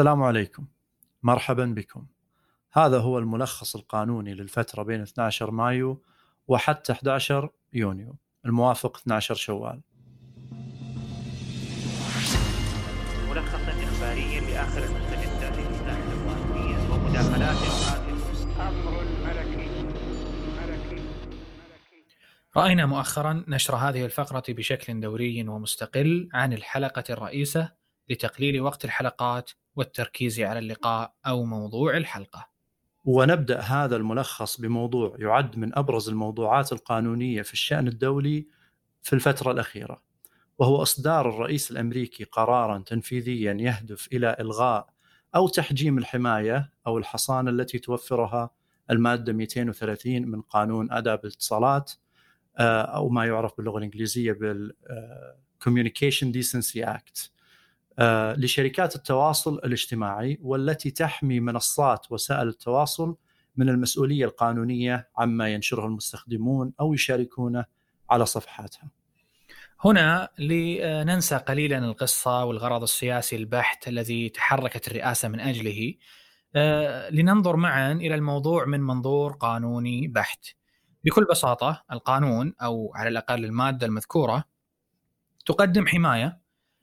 السلام عليكم. مرحبا بكم. هذا هو الملخص القانوني للفترة بين 12 مايو وحتى 11 يونيو. الموافق 12 شوال. ملخصا إخباريا لآخر المستجدات ومداخلات أمر الملكي ملكي رأينا مؤخرا نشر هذه الفقرة بشكل دوري ومستقل عن الحلقة الرئيسة لتقليل وقت الحلقات والتركيز على اللقاء أو موضوع الحلقة. ونبدأ هذا الملخص بموضوع يعد من أبرز الموضوعات القانونية في الشأن الدولي في الفترة الأخيرة وهو إصدار الرئيس الأمريكي قرارا تنفيذيا يهدف إلى إلغاء أو تحجيم الحماية أو الحصانة التي توفرها المادة 230 من قانون آداب الاتصالات آه، أو ما يعرف باللغة الإنجليزية بال آه، Communication Decency Act لشركات التواصل الاجتماعي والتي تحمي منصات وسائل التواصل من المسؤولية القانونية عما ينشره المستخدمون أو يشاركونه على صفحاتها. هنا لننسى قليلا القصة والغرض السياسي البحت الذي تحركت الرئاسة من أجله آه، لننظر معا إلى الموضوع من منظور قانوني بحت بكل بساطة القانون أو على الأقل المادة المذكورة تقدم حماية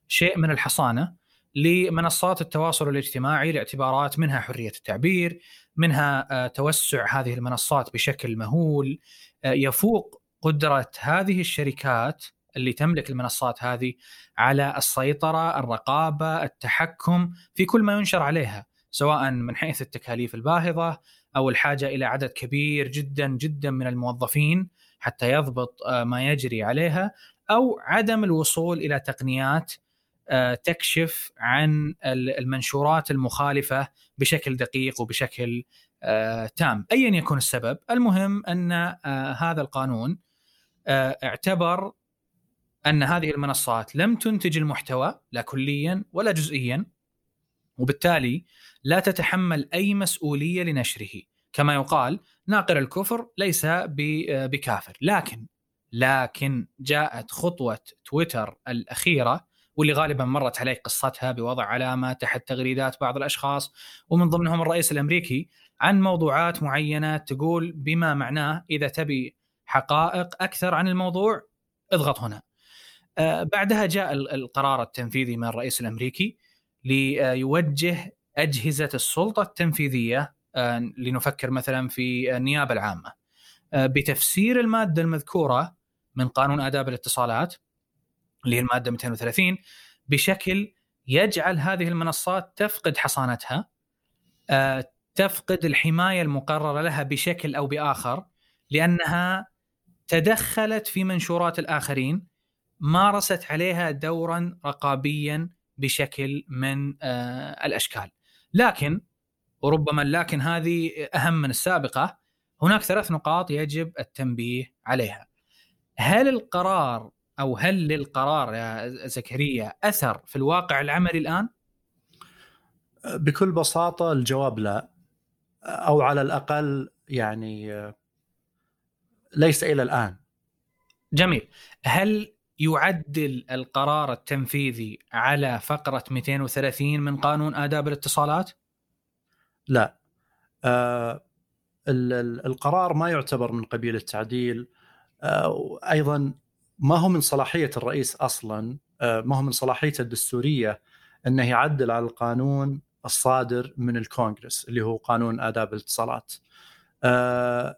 شيء من الحصانة لمنصات التواصل الاجتماعي لاعتبارات منها حرية التعبير، منها آه، توسع هذه المنصات بشكل مهول آه، يفوق قدرة هذه الشركات اللي تملك المنصات هذه على السيطرة، الرقابة، التحكم في كل ما ينشر عليها، سواء من حيث التكاليف الباهظة أو الحاجة إلى عدد كبير جدا جدا من الموظفين حتى يضبط آه، ما يجري عليها أو عدم الوصول إلى تقنيات تكشف عن المنشورات المخالفة بشكل دقيق وبشكل آه، تام. ايا يكن السبب. المهم أن آه، هذا القانون اعتبر أن هذه المنصات لم تنتج المحتوى لا كليا ولا جزئيا وبالتالي لا تتحمل أي مسؤولية لنشره. كما يقال ناقل الكفر ليس بكافر. لكن لكن جاءت خطوة تويتر الأخيرة واللي غالبا مرت علي قصتها بوضع علامه تحت تغريدات بعض الأشخاص ومن ضمنهم الرئيس الأمريكي عن موضوعات معينة تقول بما معناه إذا تبي حقائق أكثر عن الموضوع اضغط هنا. آه، بعدها جاء القرار التنفيذي من الرئيس الأمريكي ليوجه أجهزة السلطة التنفيذية آه، لنفكر مثلا في النيابة العامة آه، بتفسير المادة المذكورة من قانون آداب الاتصالات اللي هي المادة 230 بشكل يجعل هذه المنصات تفقد حصانتها آه، تفقد الحماية المقررة لها بشكل أو بآخر لأنها تدخلت في منشورات الآخرين مارست عليها دورا رقابيا بشكل من آه، الأشكال. لكن وربما لكن هذه أهم من السابقة هناك ثلاث نقاط يجب التنبيه عليها. هل القرار أو هل للقرار يا زكريا أثر في الواقع العملي الآن؟ بكل بساطة الجواب لا أو على الأقل يعني ليس إلى الآن. جميل، هل يعدل القرار التنفيذي على فقرة 230 من قانون آداب الاتصالات؟ لا. آه القرار ما يعتبر من قبيل التعديل آه أيضا ما هو من صلاحية الرئيس أصلا آه، ما هو من صلاحيته الدستورية أنه يعدل على القانون الصادر من الكونغرس اللي هو قانون آداب الاتصالات. آه،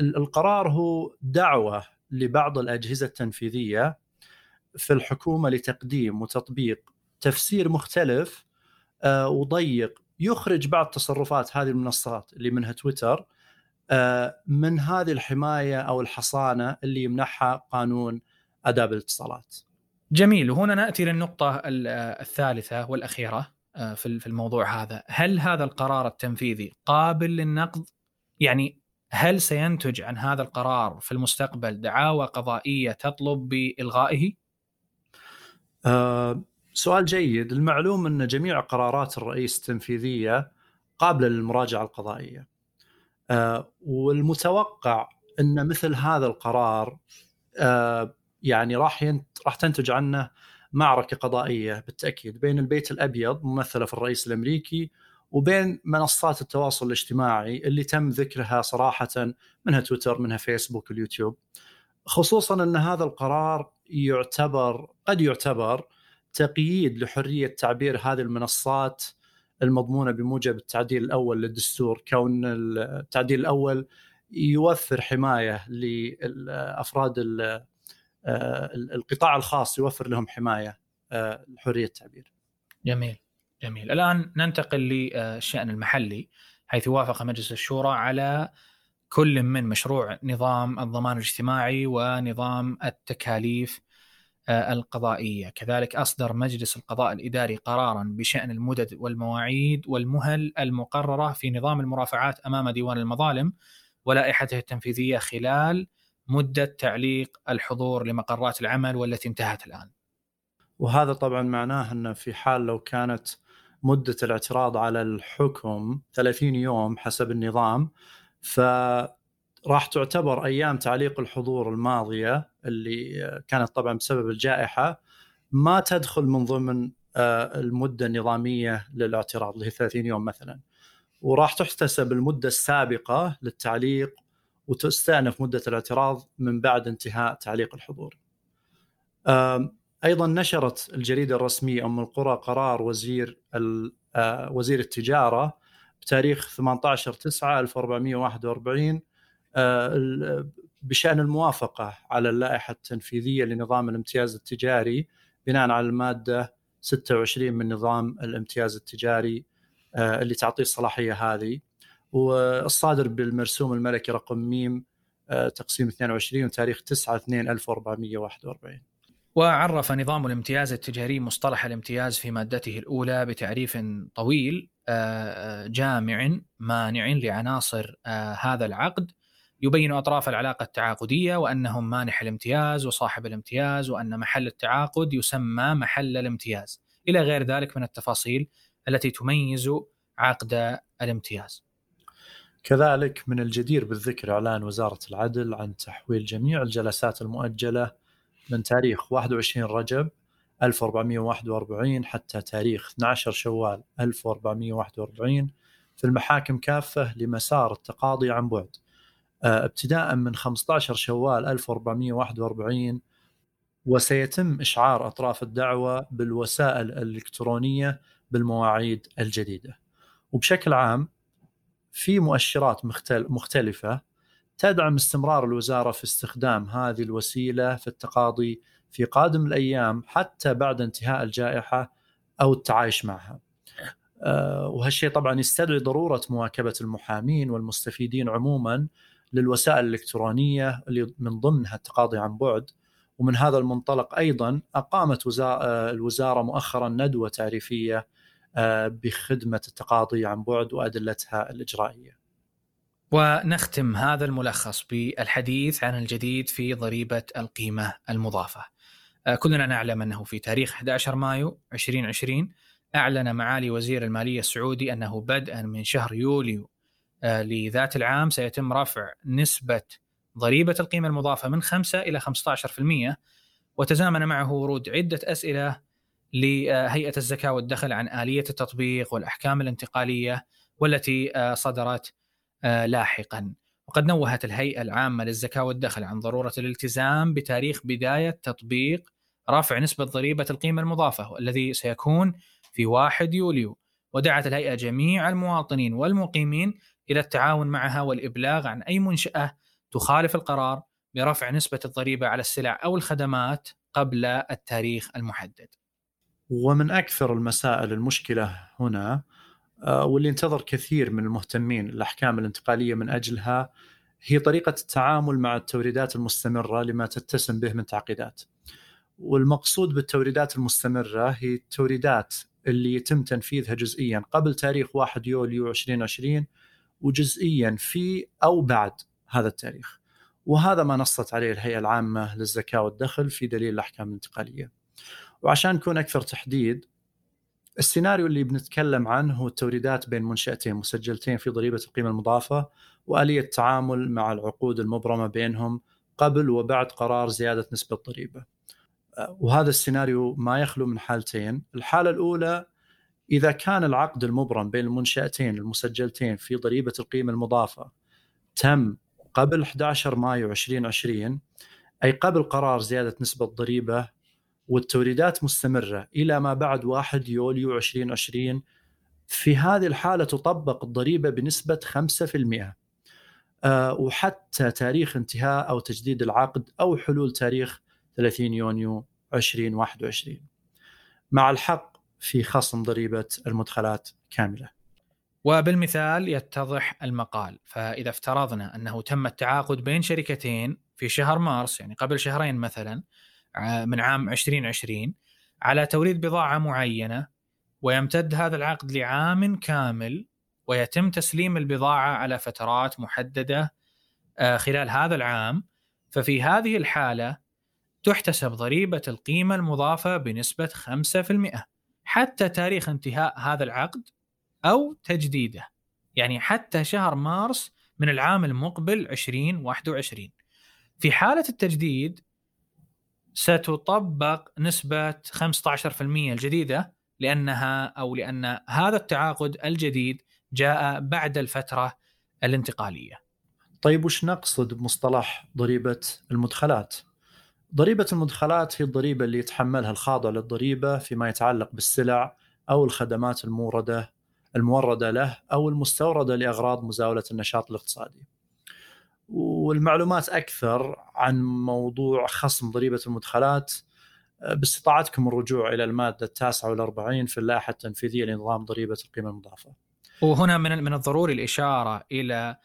القرار هو دعوة لبعض الأجهزة التنفيذية في الحكومة لتقديم وتطبيق تفسير مختلف آه، وضيق يخرج بعض تصرفات هذه المنصات اللي منها تويتر آه، من هذه الحماية أو الحصانة اللي يمنحها قانون آداب الاتصالات. جميل وهنا نأتي للنقطة الثالثة والأخيرة آه، في الموضوع هذا، هل هذا القرار التنفيذي قابل للنقض؟ يعني هل سينتج عن هذا القرار في المستقبل دعاوى قضائية تطلب بإلغائه؟ أه سؤال جيد، المعلوم أن جميع قرارات الرئيس التنفيذية قابلة للمراجعة القضائية. آه، والمتوقع إن مثل هذا القرار آه، يعني راح راح تنتج عنه معركة قضائية بالتأكيد بين البيت الأبيض ممثلة في الرئيس الأمريكي وبين منصات التواصل الاجتماعي اللي تم ذكرها صراحة منها تويتر منها فيسبوك اليوتيوب. خصوصا إن هذا القرار يعتبر قد يعتبر تقييد لحرية تعبير هذه المنصات المضمونة بموجب التعديل الأول للدستور كون التعديل الأول يوفر حماية لافراد القطاع الخاص يوفر لهم حماية لحرية التعبير. جميل جميل الآن ننتقل للشأن المحلي حيث وافق مجلس الشورى على كل من مشروع نظام الضمان الاجتماعي ونظام التكاليف آه، القضائية، كذلك أصدر مجلس القضاء الإداري قرارا بشأن المدد والمواعيد والمهل المقررة في نظام المرافعات أمام ديوان المظالم ولائحته التنفيذية خلال مدة تعليق الحضور لمقرات العمل والتي انتهت الآن. وهذا طبعا معناه أن في حال لو كانت مدة الاعتراض على الحكم 30 يوم حسب النظام ف راح تعتبر أيام تعليق الحضور الماضية اللي كانت طبعا بسبب الجائحة ما تدخل من ضمن آه، المدة النظامية للاعتراض اللي هي 30 يوم مثلا وراح تحتسب المدة السابقة للتعليق وتستأنف مدة الاعتراض من بعد انتهاء تعليق الحضور. أيضا نشرت الجريدة الرسمية أم القرى قرار وزير آه، وزير التجارة بتاريخ 18 9 1441 آه، بشأن الموافقة على اللائحة التنفيذية لنظام الامتياز التجاري بناء على المادة 26 من نظام الامتياز التجاري آه، اللي تعطيه الصلاحية هذه. والصادر بالمرسوم الملكي رقم ميم آه، تقسيم 22 وتاريخ 9 2 1441 وعرف نظام الامتياز التجاري مصطلح الامتياز في مادته الأولى بتعريف طويل جامع مانع لعناصر هذا العقد. يبين أطراف العلاقة التعاقدية وأنهم مانح الامتياز وصاحب الامتياز وأن محل التعاقد يسمى محل الامتياز إلى غير ذلك من التفاصيل التي تميز عقد الامتياز. كذلك من الجدير بالذكر إعلان وزارة العدل عن تحويل جميع الجلسات المؤجلة من تاريخ 21 رجب 1441 حتى تاريخ 12 شوال 1441 في المحاكم كافة لمسار التقاضي عن بعد ابتداء من 15 شوال 1441 وسيتم إشعار أطراف الدعوة بالوسائل الإلكترونية بالمواعيد الجديدة. وبشكل عام في مؤشرات مختلفة تدعم استمرار الوزارة في استخدام هذه الوسيلة في التقاضي في قادم الأيام حتى بعد انتهاء الجائحة أو التعايش معها. آه، وهالشيء طبعا يستدعي ضرورة مواكبة المحامين والمستفيدين عموما للوسائل الإلكترونية اللي من ضمنها التقاضي عن بعد ومن هذا المنطلق أيضا أقامت آه، الوزارة مؤخرا ندوة تعريفية آه، بخدمة التقاضي عن بعد وأدلتها الإجرائية. ونختم هذا الملخص بالحديث عن الجديد في ضريبة القيمة المضافة. آه، كلنا نعلم أنه في تاريخ 11 مايو 2020 أعلن معالي وزير المالية السعودي أنه بدءا من شهر يوليو لذات العام سيتم رفع نسبة ضريبة القيمة المضافة من 5 إلى 15% وتزامن معه ورود عدة أسئلة لهيئة الزكاة والدخل عن آلية التطبيق والأحكام الانتقالية والتي آه، صدرت آه، لاحقا. وقد نوهت الهيئة العامة للزكاة والدخل عن ضرورة الالتزام بتاريخ بداية تطبيق رفع نسبة ضريبة القيمة المضافة والذي سيكون في 1 يوليو. ودعت الهيئة جميع المواطنين والمقيمين إلى التعاون معها والإبلاغ عن أي منشأة تخالف القرار برفع نسبة الضريبة على السلع أو الخدمات قبل التاريخ المحدد. ومن أكثر المسائل المشكلة هنا آه، واللي انتظر كثير من المهتمين الأحكام الانتقالية من أجلها هي طريقة التعامل مع التوريدات المستمرة لما تتسم به من تعقيدات. والمقصود بالتوريدات المستمرة هي التوريدات اللي يتم تنفيذها جزئيا قبل تاريخ 1 يوليو 2020 وجزئيا في أو بعد هذا التاريخ. وهذا ما نصت عليه الهيئة العامة للزكاة والدخل في دليل الأحكام الانتقالية. وعشان نكون أكثر تحديد السيناريو اللي بنتكلم عنه هو التوريدات بين منشأتين مسجلتين في ضريبة القيمة المضافة وآلية التعامل مع العقود المبرمة بينهم قبل وبعد قرار زيادة نسبة الضريبة آه، وهذا السيناريو ما يخلو من حالتين الحالة الأولى إذا كان العقد المبرم بين المنشأتين المسجلتين في ضريبة القيمة المضافة تم قبل 11 مايو 2020 أي قبل قرار زيادة نسبة الضريبة والتوريدات مستمرة إلى ما بعد 1 يوليو 2020 في هذه الحالة تطبق الضريبة بنسبة 5% آه، وحتى تاريخ انتهاء أو تجديد العقد أو حلول تاريخ 30 يونيو 2021 مع الحق في خصم ضريبة المدخلات كاملة. وبالمثال يتضح المقال فإذا افترضنا أنه تم التعاقد بين شركتين في شهر مارس يعني قبل شهرين مثلا من عام 2020 على توريد بضاعة معينة ويمتد هذا العقد لعام كامل ويتم تسليم البضاعة على فترات محددة آه، خلال هذا العام ففي هذه الحالة تحتسب ضريبة القيمة المضافة بنسبة 5% حتى تاريخ انتهاء هذا العقد أو تجديده. يعني حتى شهر مارس من العام المقبل 2021 في حالة التجديد ستطبق نسبة 15% الجديدة لأنها أو لأن هذا التعاقد الجديد جاء بعد الفترة الانتقالية. طيب وش نقصد بمصطلح ضريبة المدخلات؟ ضريبة المدخلات هي الضريبة اللي يتحملها الخاضع للضريبة فيما يتعلق بالسلع أو الخدمات الموردة الموردة له أو المستوردة لأغراض مزاولة النشاط الاقتصادي. والمعلومات أكثر عن موضوع خصم ضريبة المدخلات باستطاعتكم الرجوع إلى المادة التاسعة والأربعين في اللائحة التنفيذية لنظام ضريبة القيمة المضافة. وهنا من من الضروري الإشارة إلى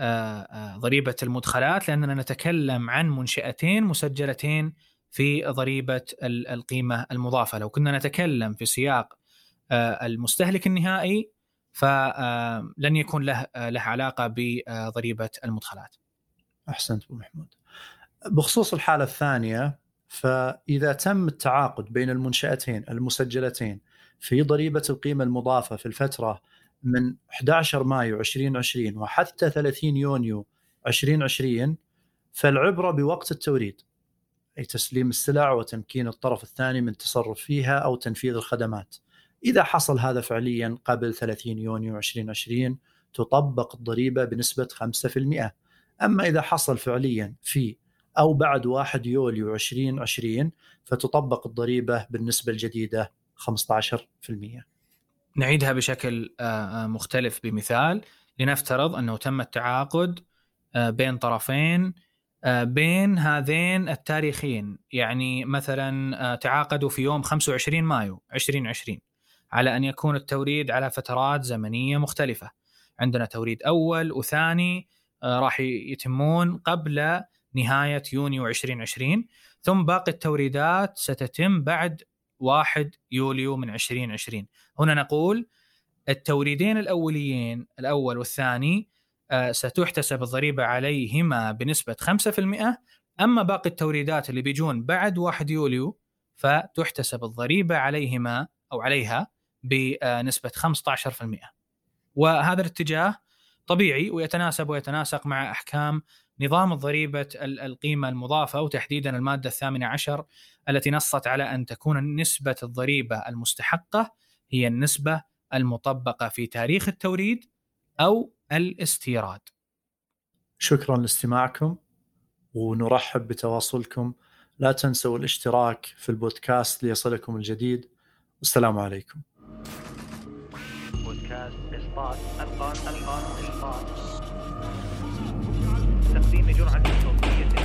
آه، آه، ضريبة المدخلات لأننا نتكلم عن منشأتين مسجلتين في ضريبة القيمة المضافة. لو كنا نتكلم في سياق آه، المستهلك النهائي فلن يكون له له علاقة بضريبة المدخلات. أحسنت أبو محمود. بخصوص الحالة الثانية فإذا تم التعاقد بين المنشأتين المسجلتين في ضريبة القيمة المضافة في الفترة من 11 مايو 2020 وحتى 30 يونيو 2020 فالعبرة بوقت التوريد أي تسليم السلع وتمكين الطرف الثاني من التصرف فيها أو تنفيذ الخدمات. إذا حصل هذا فعليا قبل 30 يونيو 2020 تطبق الضريبة بنسبة 5% أما إذا حصل فعليا في أو بعد 1 يوليو 2020 فتطبق الضريبة بالنسبة الجديدة 15% نعيدها بشكل آه، آه، مختلف بمثال. لنفترض أنه تم التعاقد آه، بين طرفين بين هذين التاريخين. يعني مثلا تعاقدوا في يوم 25 مايو 2020 على أن يكون التوريد على فترات زمنية مختلفة. عندنا توريد أول وثاني راح يتمون قبل نهاية يونيو 2020 ثم باقي التوريدات ستتم بعد 1 يوليو من 2020 هنا نقول التوريدين الأوليين الأول والثاني آه، ستحتسب الضريبة عليهما بنسبة 5% أما باقي التوريدات اللي بيجون بعد 1 يوليو فتحتسب الضريبة عليهما أو عليها بنسبة 15% وهذا الاتجاه طبيعي ويتناسب ويتناسق مع أحكام نظام الضريبة القيمة المضافة وتحديدا المادة الثامنة عشر التي نصت على أن تكون نسبة الضريبة المستحقة هي النسبة المطبقة في تاريخ التوريد أو الاستيراد. شكرا لاستماعكم ونرحب بتواصلكم. لا تنسوا الاشتراك في البودكاست ليصلكم الجديد. والسلام عليكم. بودكاست باستخدام جرعة صوتية